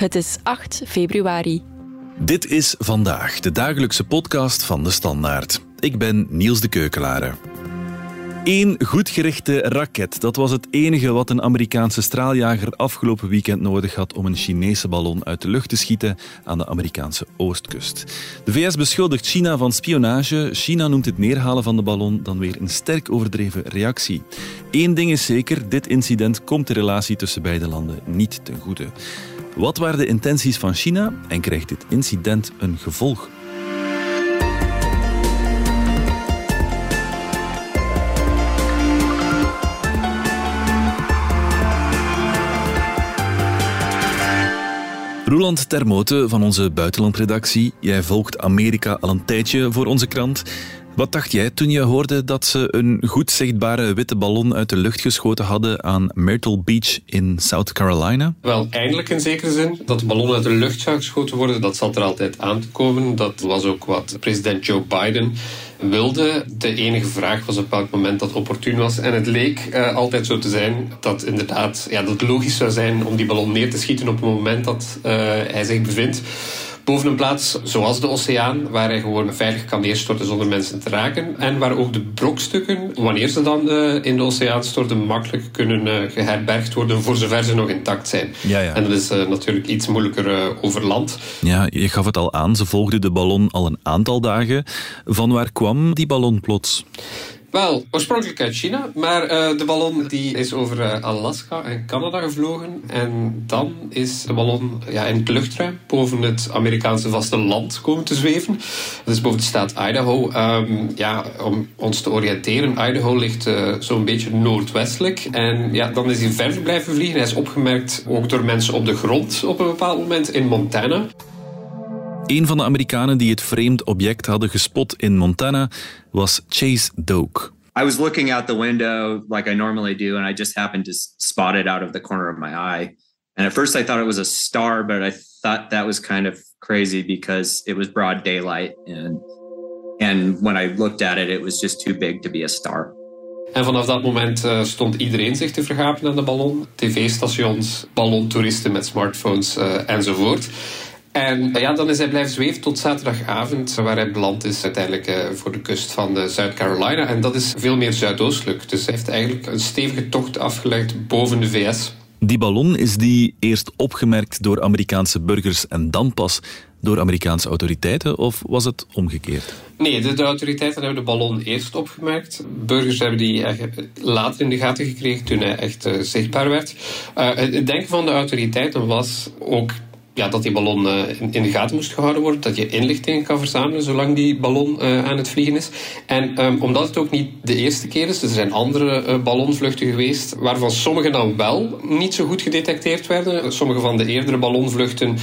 Het is 8 februari. Dit is vandaag de dagelijkse podcast van de Standaard. Ik ben Niels de Keukelare. Eén goed gerichte raket. Dat was het enige wat een Amerikaanse straaljager afgelopen weekend nodig had om een Chinese ballon uit de lucht te schieten aan de Amerikaanse oostkust. De VS beschuldigt China van spionage. China noemt het neerhalen van de ballon dan weer een sterk overdreven reactie. Eén ding is zeker, dit incident komt de relatie tussen beide landen niet ten goede. Wat waren de intenties van China en krijgt dit incident een gevolg? Roland Termote van onze buitenlandredactie. Jij volgt Amerika al een tijdje voor onze krant. Wat dacht jij toen je hoorde dat ze een goed zichtbare witte ballon uit de lucht geschoten hadden aan Myrtle Beach in South Carolina? Wel, eindelijk in zekere zin. Dat de ballon uit de lucht zou geschoten worden, dat zat er altijd aan te komen. Dat was ook wat president Joe Biden wilde. De enige vraag was op welk moment dat opportun was. En het leek uh, altijd zo te zijn dat inderdaad ja, dat het logisch zou zijn om die ballon neer te schieten op het moment dat uh, hij zich bevindt boven een plaats zoals de oceaan, waar hij gewoon veilig kan neerstorten zonder mensen te raken. En waar ook de brokstukken, wanneer ze dan uh, in de oceaan storten, makkelijk kunnen uh, geherbergd worden, voor zover ze nog intact zijn. Ja, ja. En dat is uh, natuurlijk iets moeilijker over land. Ja, je gaf het al aan, ze volgden de ballon al een aantal dagen. Van waar kwam die ballon plots? Wel, oorspronkelijk uit China, maar uh, de ballon die is over uh, Alaska en Canada gevlogen. En dan is de ballon ja, in het luchtruim boven het Amerikaanse vasteland komen te zweven. Dat is boven de staat Idaho. Um, ja, om ons te oriënteren, Idaho ligt uh, zo'n beetje noordwestelijk. En ja, dan is hij verder blijven vliegen. Hij is opgemerkt ook door mensen op de grond op een bepaald moment in Montana. Een van de Amerikanen die het vreemd object hadden gespot in Montana was Chase Doak. I was looking out the window like I normally do, and I just happened to spot it out of the corner of my eye. And at first I thought it was a star, but I thought that was kind of crazy because it was broad daylight. And, and when I looked at it, it was just too big to be a star. En vanaf dat moment uh, stond iedereen zich te vergapen aan de ballon. TV-stations, ballontoeristen met smartphones uh, enzovoort. En ja, dan is hij blijven zweven tot zaterdagavond, waar hij beland is uiteindelijk uh, voor de kust van uh, Zuid-Carolina. En dat is veel meer zuidoostelijk. Dus hij heeft eigenlijk een stevige tocht afgelegd boven de VS. Die ballon, is die eerst opgemerkt door Amerikaanse burgers en dan pas door Amerikaanse autoriteiten? Of was het omgekeerd? Nee, de, de autoriteiten hebben de ballon eerst opgemerkt. Burgers hebben die later in de gaten gekregen toen hij echt uh, zichtbaar werd. het denken van de autoriteiten was ook ja, dat die ballon uh, in, de gaten moest gehouden worden. Dat je inlichtingen kan verzamelen zolang die ballon uh, aan het vliegen is. En um, omdat het ook niet de eerste keer is, dus er zijn andere uh, ballonvluchten geweest, waarvan sommige dan wel niet zo goed gedetecteerd werden. Sommige van de eerdere ballonvluchten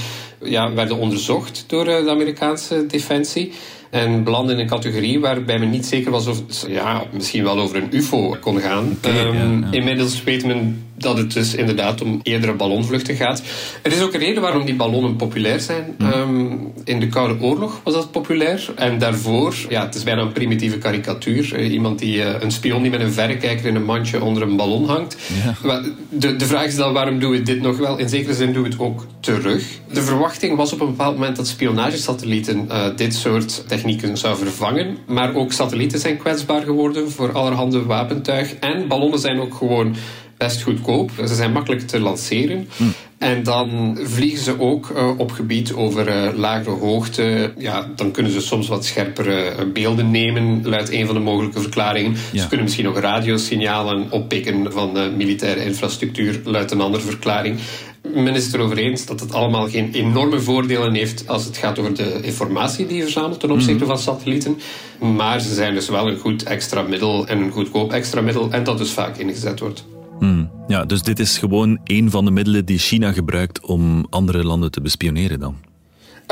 ja, werden onderzocht door de Amerikaanse defensie. En belanden in een categorie waarbij men niet zeker was of ja, misschien wel over een UFO kon gaan. Okay, um, ja, ja. Inmiddels weet men dat het dus inderdaad om eerdere ballonvluchten gaat. Er is ook een reden waarom die ballonnen populair zijn. Hm. Um, in de Koude Oorlog was dat populair. En daarvoor, ja, het is bijna een primitieve karikatuur. Uh, iemand die, uh, een spion die met een verrekijker in een mandje onder een ballon hangt. De, de vraag is dan, waarom doen we dit nog wel? In zekere zin doen we het ook terug. De verwachting was op een bepaald moment dat spionagesatellieten uh, dit soort technieken zou vervangen. Maar ook satellieten zijn kwetsbaar geworden voor allerhande wapentuig. En ballonnen zijn ook gewoon best goedkoop. Ze zijn makkelijk te lanceren. Hm. En dan vliegen ze ook uh, op gebied over uh, lagere hoogte. Ja, dan kunnen ze soms wat scherpere uh, beelden nemen, luidt een van de mogelijke verklaringen. Ja. Ze kunnen misschien ook radiosignalen oppikken van militaire infrastructuur, luidt een andere verklaring. Men is het erover eens dat het allemaal geen enorme voordelen heeft als het gaat over de informatie die je verzamelt ten opzichte van satellieten. Maar ze zijn dus wel een goed extra middel en een goedkoop extra middel en dat dus vaak ingezet wordt. Hmm. Ja, dus dit is gewoon een van de middelen die China gebruikt om andere landen te bespioneren dan?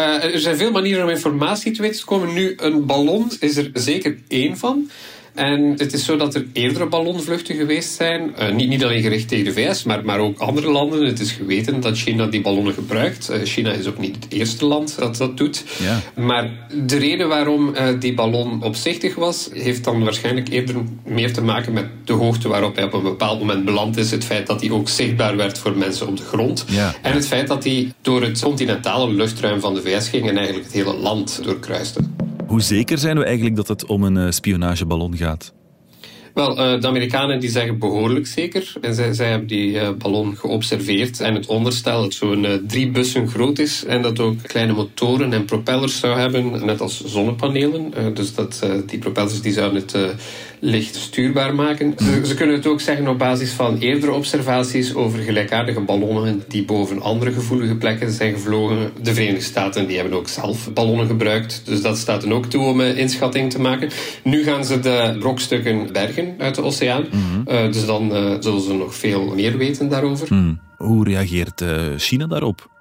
Uh, er zijn veel manieren om informatie te weten te komen. Nu, een ballon is er zeker één van. En het is zo dat er eerdere ballonvluchten geweest zijn. Uh, niet, niet alleen gericht tegen de VS, maar, maar ook andere landen. Het is geweten dat China die ballonnen gebruikt. Uh, China is ook niet het eerste land dat dat doet. Ja. Maar de reden waarom uh, die ballon opzichtig was, heeft dan waarschijnlijk eerder meer te maken met de hoogte waarop hij op een bepaald moment beland is. Het feit dat hij ook zichtbaar werd voor mensen op de grond. Ja. En het feit dat hij door het continentale luchtruim van de VS ging en eigenlijk het hele land doorkruiste. Hoe zeker zijn we eigenlijk dat het om een uh, spionageballon gaat? Wel, uh, de Amerikanen die zeggen behoorlijk zeker. En zij, zij hebben die uh, ballon geobserveerd. En het onderstel dat zo'n uh, drie bussen groot is. En dat ook kleine motoren en propellers zou hebben. Net als zonnepanelen. dus dat, die propellers die zouden het licht stuurbaar maken. Ze, kunnen het ook zeggen op basis van eerdere observaties over gelijkaardige ballonnen die boven andere gevoelige plekken zijn gevlogen. De Verenigde Staten die hebben ook zelf ballonnen gebruikt. Dus dat staat er ook toe om inschatting te maken. Nu gaan ze de brokstukken bergen uit de oceaan. Mm -hmm. uh, dus dan uh, zullen ze nog veel meer weten daarover. Mm. Hoe reageert uh, China daarop?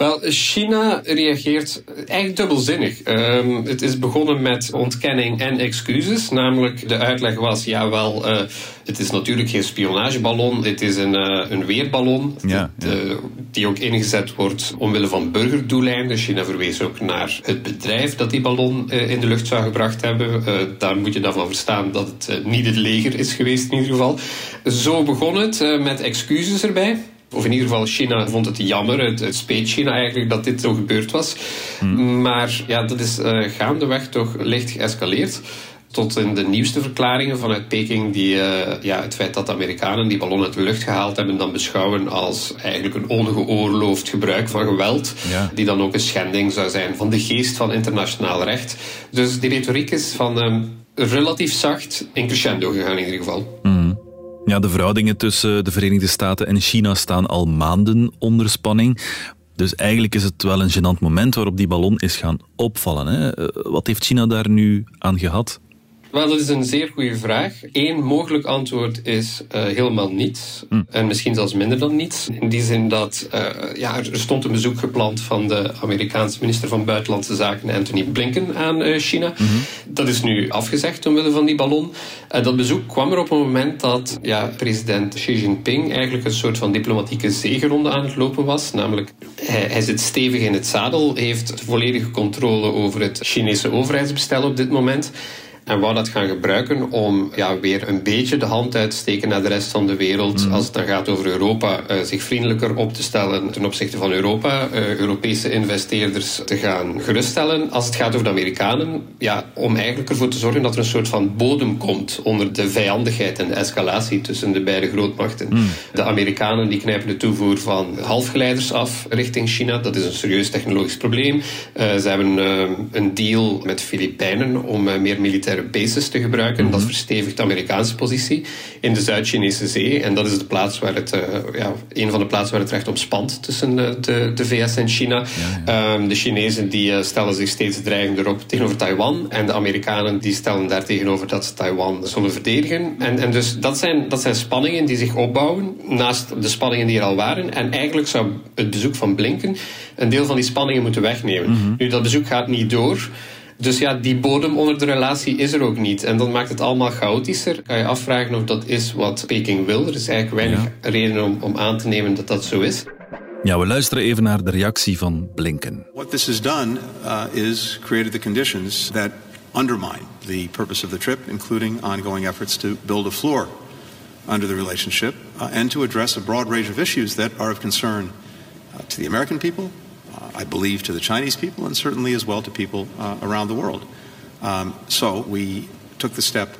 Wel, China reageert eigenlijk dubbelzinnig. Um, het is begonnen met ontkenning en excuses. Namelijk, de uitleg was, ja wel, uh, het is natuurlijk geen spionageballon. Het is een, uh, een weerballon. Ja, ja. De, die ook ingezet wordt omwille van burgerdoeleinden. China verwees ook naar het bedrijf dat die ballon uh, in de lucht zou gebracht hebben. daar moet je dan van verstaan dat het niet het leger is geweest in ieder geval. Zo begon het met excuses erbij. Of in ieder geval, China vond het jammer. Het, het speet China eigenlijk dat dit zo gebeurd was. Hmm. Maar ja, dat is uh, gaandeweg toch licht geëscaleerd. Tot in de nieuwste verklaringen vanuit Peking, die uh, ja, het feit dat de Amerikanen die ballon uit de lucht gehaald hebben, dan beschouwen als eigenlijk een ongeoorloofd gebruik van geweld. Ja. Die dan ook een schending zou zijn van de geest van internationaal recht. Dus die retoriek is van um, relatief zacht in crescendo gegaan in ieder geval. Ja, de verhoudingen tussen de Verenigde Staten en China staan al maanden onder spanning. Dus eigenlijk is het wel een gênant moment waarop die ballon is gaan opvallen. Hè? Wat heeft China daar nu aan gehad? Wel, dat is een zeer goede vraag. Eén mogelijk antwoord is uh, helemaal niets. Mm. En misschien zelfs minder dan niets. In die zin dat uh, ja, er stond een bezoek gepland van de Amerikaanse minister van Buitenlandse Zaken, Anthony Blinken, aan uh, China. Mm -hmm. Dat is nu afgezegd omwille van die ballon. Dat bezoek kwam er op een moment dat ja, president Xi Jinping eigenlijk een soort van diplomatieke zegeronde aan het lopen was. Namelijk, hij, hij zit stevig in het zadel, heeft volledige controle over het Chinese overheidsbestel op dit moment. En wou dat gaan gebruiken om ja, weer een beetje de hand uit te steken naar de rest van de wereld. Mm. Als het dan gaat over Europa, uh, zich vriendelijker op te stellen ten opzichte van Europa. Uh, Europese investeerders te gaan geruststellen. Als het gaat over de Amerikanen, ja, om eigenlijk ervoor te zorgen dat er een soort van bodem komt onder de vijandigheid en de escalatie tussen de beide grootmachten. Mm. De Amerikanen die knijpen de toevoer van halfgeleiders af richting China. Dat is een serieus technologisch probleem. Uh, ze hebben een deal met de Filipijnen om meer militaire bases te gebruiken. Mhm. Dat verstevigt de Amerikaanse positie in de Zuid-Chinese Zee. En dat is de plaats waar het, uh, ja, een van de plaatsen waar het recht op spant tussen de, de, de VS en China. Ja, um, de Chinezen die uh, stellen zich steeds dreigender op tegenover Taiwan. En de Amerikanen die stellen daar tegenover dat ze Taiwan zullen verdedigen. En, en dus dat zijn, dat zijn spanningen die zich opbouwen naast de spanningen die er al waren. En eigenlijk zou het bezoek van Blinken een deel van die spanningen moeten wegnemen. Mhm. Nu, dat bezoek gaat niet door. Dus ja, die bodem onder de relatie is er ook niet. En dat maakt het allemaal chaotischer. Kan je afvragen of dat is wat Peking wil. Er is eigenlijk weinig Ja. reden om, om aan te nemen dat dat zo is. Ja, we luisteren even naar de reactie van Blinken. What this has done uh, is created the conditions that undermine the purpose of the trip, including ongoing efforts to build a floor under the relationship uh, and to address a broad range of issues that are of concern uh, to the American people, uh, I believe to the Chinese people, and certainly as well to people uh, around the world. Um, so we took the step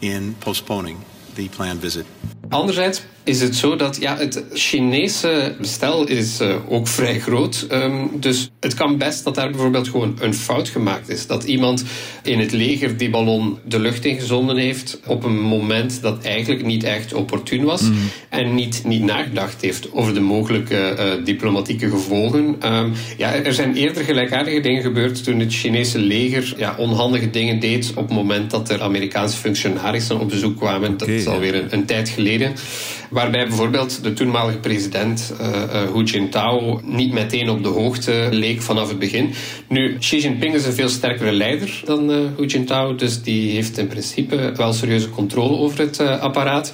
in postponing the planned visit. Anderzijds is het zo dat ja, het Chinese bestel is uh, ook vrij groot. Um, dus het kan best dat daar bijvoorbeeld gewoon een fout gemaakt is. Dat iemand in het leger die ballon de lucht ingezonden heeft op een moment dat eigenlijk niet echt opportun was. Mm. En niet, niet nagedacht heeft over de mogelijke uh, diplomatieke gevolgen. Um, ja, er zijn eerder gelijkaardige dingen gebeurd toen het Chinese leger ja, onhandige dingen deed op het moment dat er Amerikaanse functionarissen op bezoek kwamen. Okay, dat is alweer een, een tijd geleden. Waarbij bijvoorbeeld de toenmalige president uh, uh, Hu Jintao niet meteen op de hoogte leek vanaf het begin. Nu, Xi Jinping is een veel sterkere leider dan uh, Hu Jintao, dus die heeft in principe wel serieuze controle over het apparaat.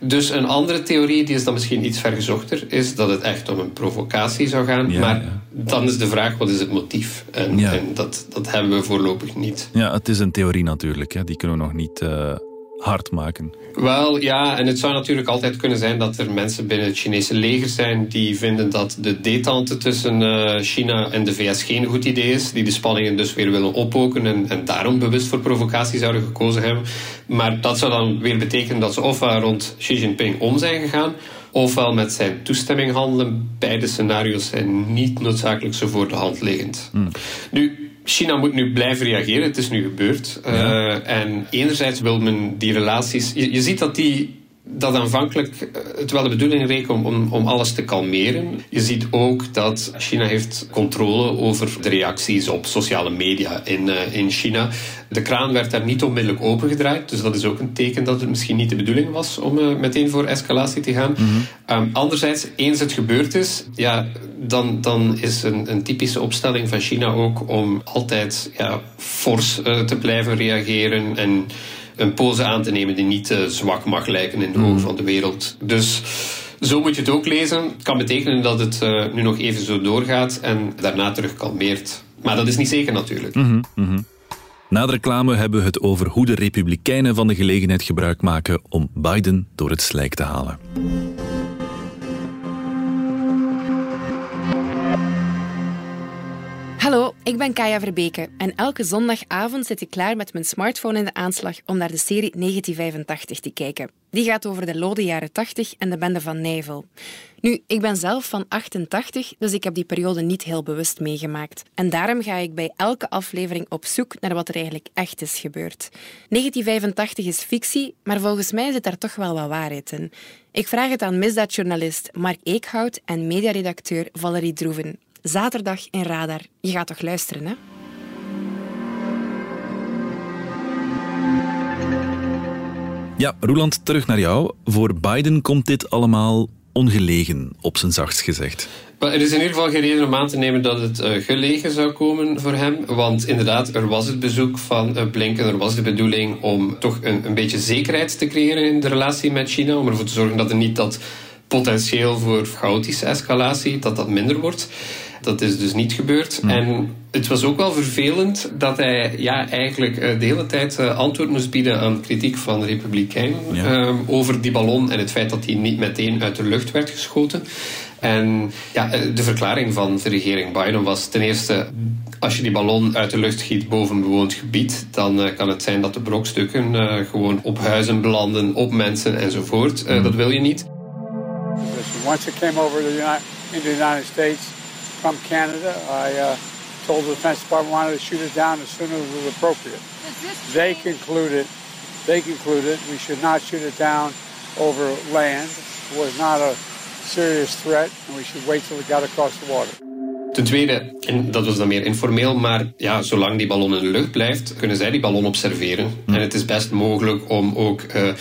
Dus een andere theorie, die is dan misschien iets vergezochter, is dat het echt om een provocatie zou gaan. maar dan is de vraag, wat is het motief? En, en, dat, dat hebben we voorlopig niet. Ja, het is een theorie natuurlijk. Hè. Die kunnen we nog niet uh, hard maken. Wel, ja, en het zou natuurlijk altijd kunnen zijn dat er mensen binnen het Chinese leger zijn die vinden dat de detente tussen uh, China en de VS geen goed idee is, die de spanningen dus weer willen oppoken en, en daarom bewust voor provocatie zouden gekozen hebben. Maar dat zou dan weer betekenen dat ze ofwel rond Xi Jinping om zijn gegaan, ofwel met zijn toestemming handelen. Beide scenario's zijn niet noodzakelijk zo voor de hand liggend. Hmm. Nu, China moet nu blijven reageren. Het is nu gebeurd. Uh, en enerzijds wil men die relaties. Je, je ziet dat die dat aanvankelijk eh, het wel de bedoeling leek om, om, om, alles te kalmeren. Je ziet ook dat China heeft controle over de reacties op sociale media in, uh, in China. De kraan werd daar niet onmiddellijk opengedraaid, dus dat is ook een teken dat het misschien niet de bedoeling was om uh, meteen voor escalatie te gaan. Mm um, anderzijds, eens het gebeurd is, ja, dan, dan is een, een typische opstelling van China ook om altijd ja, fors te blijven reageren en een pose aan te nemen die niet uh, zwak mag lijken in de ogen mm. van de wereld. Dus zo moet je het ook lezen. Het kan betekenen dat het uh, nu nog even zo doorgaat en daarna terug kalmeert. Maar dat is niet zeker natuurlijk. Mm -hmm, Na de reclame hebben we het over hoe de Republikeinen van de gelegenheid gebruik maken om Biden door het slijk te halen. Ik ben Kaya Verbeke en elke zondagavond zit ik klaar met mijn smartphone in de aanslag om naar de serie 1985 te kijken. Die gaat over de lode jaren 80 en de bende van Nijvel. Nu, ik ben zelf van 88, dus ik heb die periode niet heel bewust meegemaakt. En daarom ga ik bij elke aflevering op zoek naar wat er eigenlijk echt is gebeurd. 1985 is fictie, maar volgens mij zit daar toch wel wat waarheid in. Ik vraag het aan misdaadjournalist Mark Eekhout en mediaredacteur Valerie Droeven. Zaterdag in Radar. Je gaat toch luisteren, hè? Ja, Roeland, terug naar jou. Voor Biden komt dit allemaal ongelegen, op zijn zachtst gezegd. er is in ieder geval geen reden om aan te nemen dat het uh, gelegen zou komen voor hem. Want inderdaad, er was het bezoek van uh, Blinken. Er was de bedoeling om toch een, een beetje zekerheid te creëren in de relatie met China. Om ervoor te zorgen dat er niet dat potentieel voor chaotische escalatie, dat dat minder wordt. Dat is dus niet gebeurd. En het was ook wel vervelend dat hij ja, eigenlijk eh, de hele tijd eh, antwoord moest bieden aan kritiek van de Republikeinen ehm, over die ballon en het feit dat die niet meteen uit de lucht werd geschoten. En ja, eh, de verklaring van de regering Biden was ten eerste: als je die ballon uit de lucht schiet boven bewoond gebied, dan kan het zijn dat de brokstukken gewoon op huizen belanden, op mensen enzovoort. Uh, dat wil je niet. Once it came over the United, in the United States, from Canada. I uh, told the Defense Department wanted to shoot it down as soon as it was appropriate. They concluded, they concluded we should not shoot it down over land. It was not a serious threat, and we should wait till it got across the water. Ten tweede, en dat was dan meer informeel, maar ja, zolang die ballon in de lucht blijft, kunnen zij die ballon observeren. Hm. En het is best mogelijk om ook uh,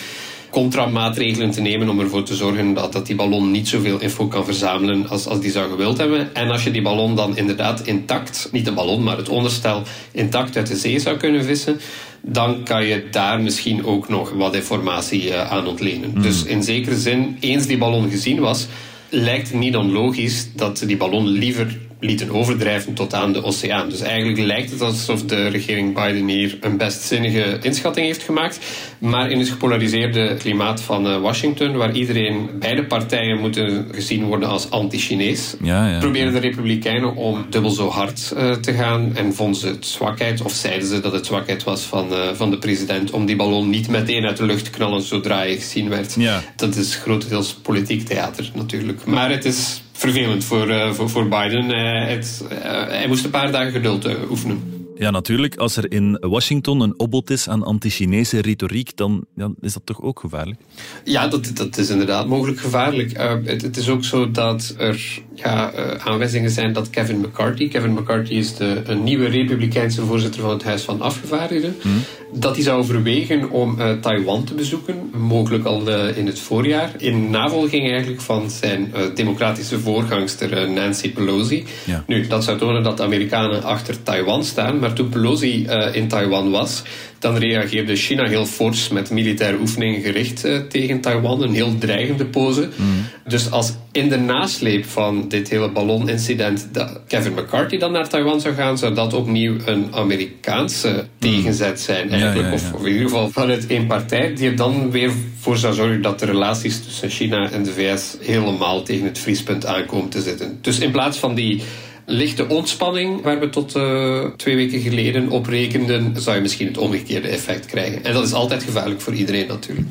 contramaatregelen te nemen om ervoor te zorgen dat, dat die ballon niet zoveel info kan verzamelen als, als die zou gewild hebben. En als je die ballon dan inderdaad intact, niet de ballon, maar het onderstel intact uit de zee zou kunnen vissen, dan kan je daar misschien ook nog wat informatie uh, aan ontlenen. Hmm. Dus in zekere zin, eens die ballon gezien was, lijkt het niet onlogisch dat die ballon liever lieten overdrijven tot aan de oceaan. Dus eigenlijk lijkt het alsof de regering Biden hier een bestzinnige inschatting heeft gemaakt. Maar in het gepolariseerde klimaat van eh, Washington, waar iedereen, beide partijen moeten gezien worden als anti-Chinees, ja, ja. proberen de Republikeinen om dubbel zo hard uh, te gaan en vonden ze het zwakheid, of zeiden ze dat het zwakheid was van, uh, van de president om die ballon niet meteen uit de lucht te knallen zodra hij gezien werd. Ja. Dat is grotendeels politiek theater natuurlijk. Maar het is vervelend voor, uh, voor, voor Biden. Uh, het, uh, hij moest een paar dagen geduld oefenen. Ja, natuurlijk. Als er in Washington een opbod is aan anti-Chinese retoriek, dan, dan, is dat toch ook gevaarlijk? Ja, dat, dat is inderdaad mogelijk gevaarlijk. Het, het, is ook zo dat er ja, uh, aanwijzingen zijn dat Kevin McCarthy, Kevin McCarthy is de een nieuwe republikeinse voorzitter van het Huis van Afgevaardigden, mhm. Dat hij zou overwegen om uh, Taiwan te bezoeken, mogelijk al uh, in het voorjaar, in navolging eigenlijk van zijn democratische voorgangster Nancy Pelosi. Ja. Nu, dat zou tonen dat de Amerikanen achter Taiwan staan, maar toen Pelosi in Taiwan was, dan reageerde China heel fors met militaire oefeningen gericht uh, tegen Taiwan. Een heel dreigende pose. Mm. Dus als in de nasleep van dit hele ballonincident dat Kevin McCarthy dan naar Taiwan zou gaan, zou dat opnieuw een Amerikaanse mm. tegenzet zijn. Eigenlijk. Ja, ja, ja. Of in ieder geval vanuit één partij, die er dan weer voor zou zorgen dat de relaties tussen China en de VS helemaal tegen het vriespunt aankomen te zitten. Dus in plaats van die lichte ontspanning, waar we tot uh, twee weken geleden op rekenden, zou je misschien het omgekeerde effect krijgen. En dat is altijd gevaarlijk voor iedereen natuurlijk.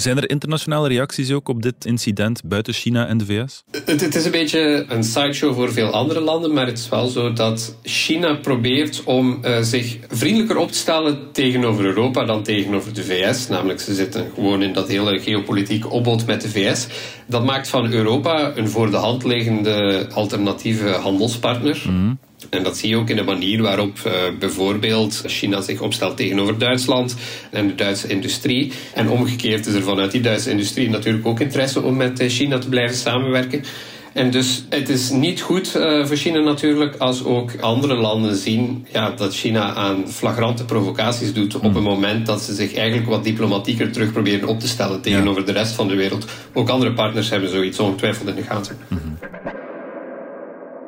Zijn er internationale reacties ook op dit incident buiten China en de VS? Het, het, is een beetje een sideshow voor veel andere landen, maar het is wel zo dat China probeert om uh, zich vriendelijker op te stellen tegenover Europa dan tegenover de VS. Namelijk, ze zitten gewoon in dat hele geopolitieke opbod met de VS. Dat maakt van Europa een voor de hand liggende alternatieve handelspartner. Mm. En dat zie je ook in de manier waarop uh, bijvoorbeeld China zich opstelt tegenover Duitsland en de Duitse industrie. En omgekeerd is er vanuit die Duitse industrie natuurlijk ook interesse om met China te blijven samenwerken. En dus het is niet goed uh, voor China natuurlijk als ook andere landen zien ja, dat China aan flagrante provocaties doet op een hmm. moment dat ze zich eigenlijk wat diplomatieker terug proberen op te stellen tegenover de rest van de wereld. Ook andere partners hebben zoiets ongetwijfeld in de gaten. Mm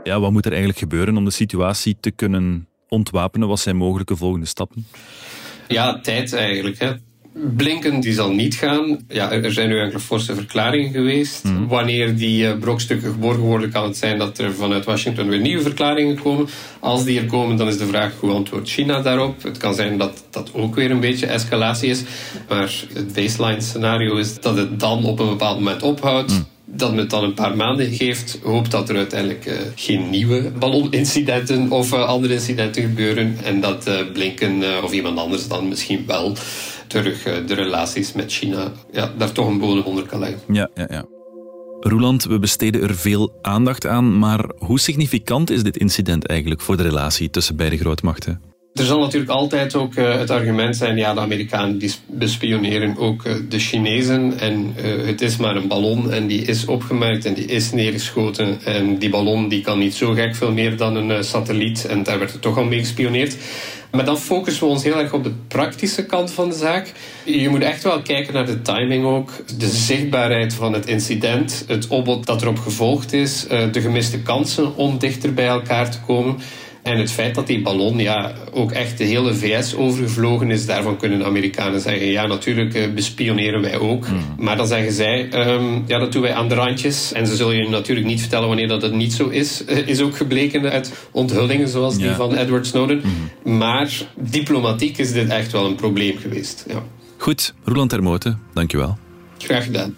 ja, wat moet er eigenlijk gebeuren om de situatie te kunnen ontwapenen? Wat zijn mogelijke volgende stappen? Ja, tijd eigenlijk. Hè. Blinken die zal niet gaan. Ja, er zijn nu enkele forse verklaringen geweest. Mhm. Wanneer die uh, brokstukken geborgen worden, kan het zijn dat er vanuit Washington weer nieuwe verklaringen komen. Als die er komen, dan is de vraag hoe antwoordt China daarop. Het kan zijn dat dat ook weer een beetje escalatie is. Maar het baseline scenario is dat het dan op een bepaald moment ophoudt. Mhm dat het dan een paar maanden geeft, hoop dat er uiteindelijk uh, geen nieuwe ballonincidenten of uh, andere incidenten gebeuren. En dat uh, Blinken of iemand anders dan misschien wel terug de relaties met China ja, daar toch een bodem onder kan leggen. Ja, ja, ja. Roeland, we besteden er veel aandacht aan, maar hoe significant is dit incident eigenlijk voor de relatie tussen beide grootmachten? Er zal natuurlijk altijd ook uh, het argument zijn, ja, de Amerikanen die bespioneren ook uh, de Chinezen en uh, het is maar een ballon en die is opgemerkt en die is neergeschoten en die ballon die kan niet zo gek veel meer dan een satelliet en daar werd er toch al mee gespioneerd. Maar dan focussen we ons heel erg op de praktische kant van de zaak. Je moet echt wel kijken naar de timing ook, de zichtbaarheid van het incident, het opbod dat erop gevolgd is, de gemiste kansen om dichter bij elkaar te komen. En het feit dat die ballon ja, ook echt de hele VS overgevlogen is, daarvan kunnen de Amerikanen zeggen: ja, natuurlijk uh, bespioneren wij ook. Hmm. Maar dan zeggen zij: um, ja, dat doen wij aan de randjes. En ze zullen je natuurlijk niet vertellen wanneer dat het niet zo is. Uh, is ook gebleken uit onthullingen zoals die van Edward Snowden. Hmm. Maar diplomatiek is dit echt wel een probleem geweest. Ja. Goed, Roland Termoten, dankjewel. Graag gedaan.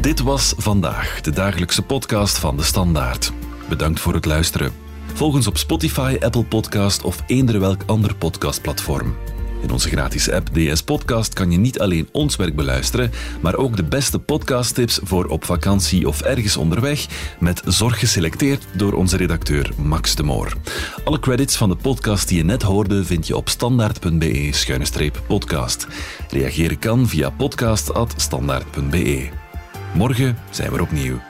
Dit was vandaag de dagelijkse podcast van de Standaard. Bedankt voor het luisteren. Volg ons op Spotify, Apple Podcast of eender welk ander podcastplatform. In onze gratis app DS Podcast kan je niet alleen ons werk beluisteren, maar ook de beste podcasttips voor op vakantie of ergens onderweg, met zorg geselecteerd door onze redacteur Max de Moor. Alle credits van de podcast die je net hoorde vind je op standaard.be-podcast. Reageren kan via podcast.standaard.be. Morgen zijn we opnieuw.